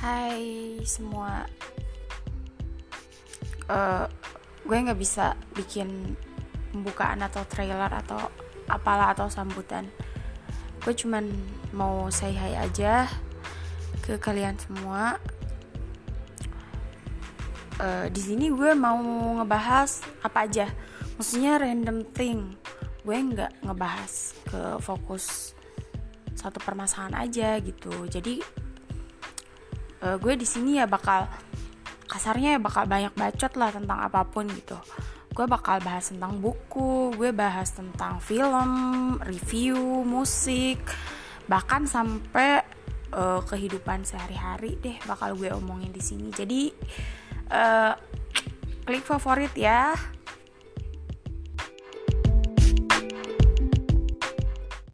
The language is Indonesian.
Hai semua, uh, gue nggak bisa bikin pembukaan atau trailer atau apalah atau sambutan. Gue cuman mau say hi aja ke kalian semua. Uh, di sini gue mau ngebahas apa aja, maksudnya random thing. Gue nggak ngebahas ke fokus satu permasalahan aja gitu. Jadi uh, gue di sini ya bakal kasarnya ya bakal banyak bacot lah tentang apa pun gitu. Gue bakal bahas tentang buku gue bahas tentang film review musik bahkan sampai uh, kehidupan sehari-hari deh bakal gue omongin di sini. Jadi uh, klik favorit ya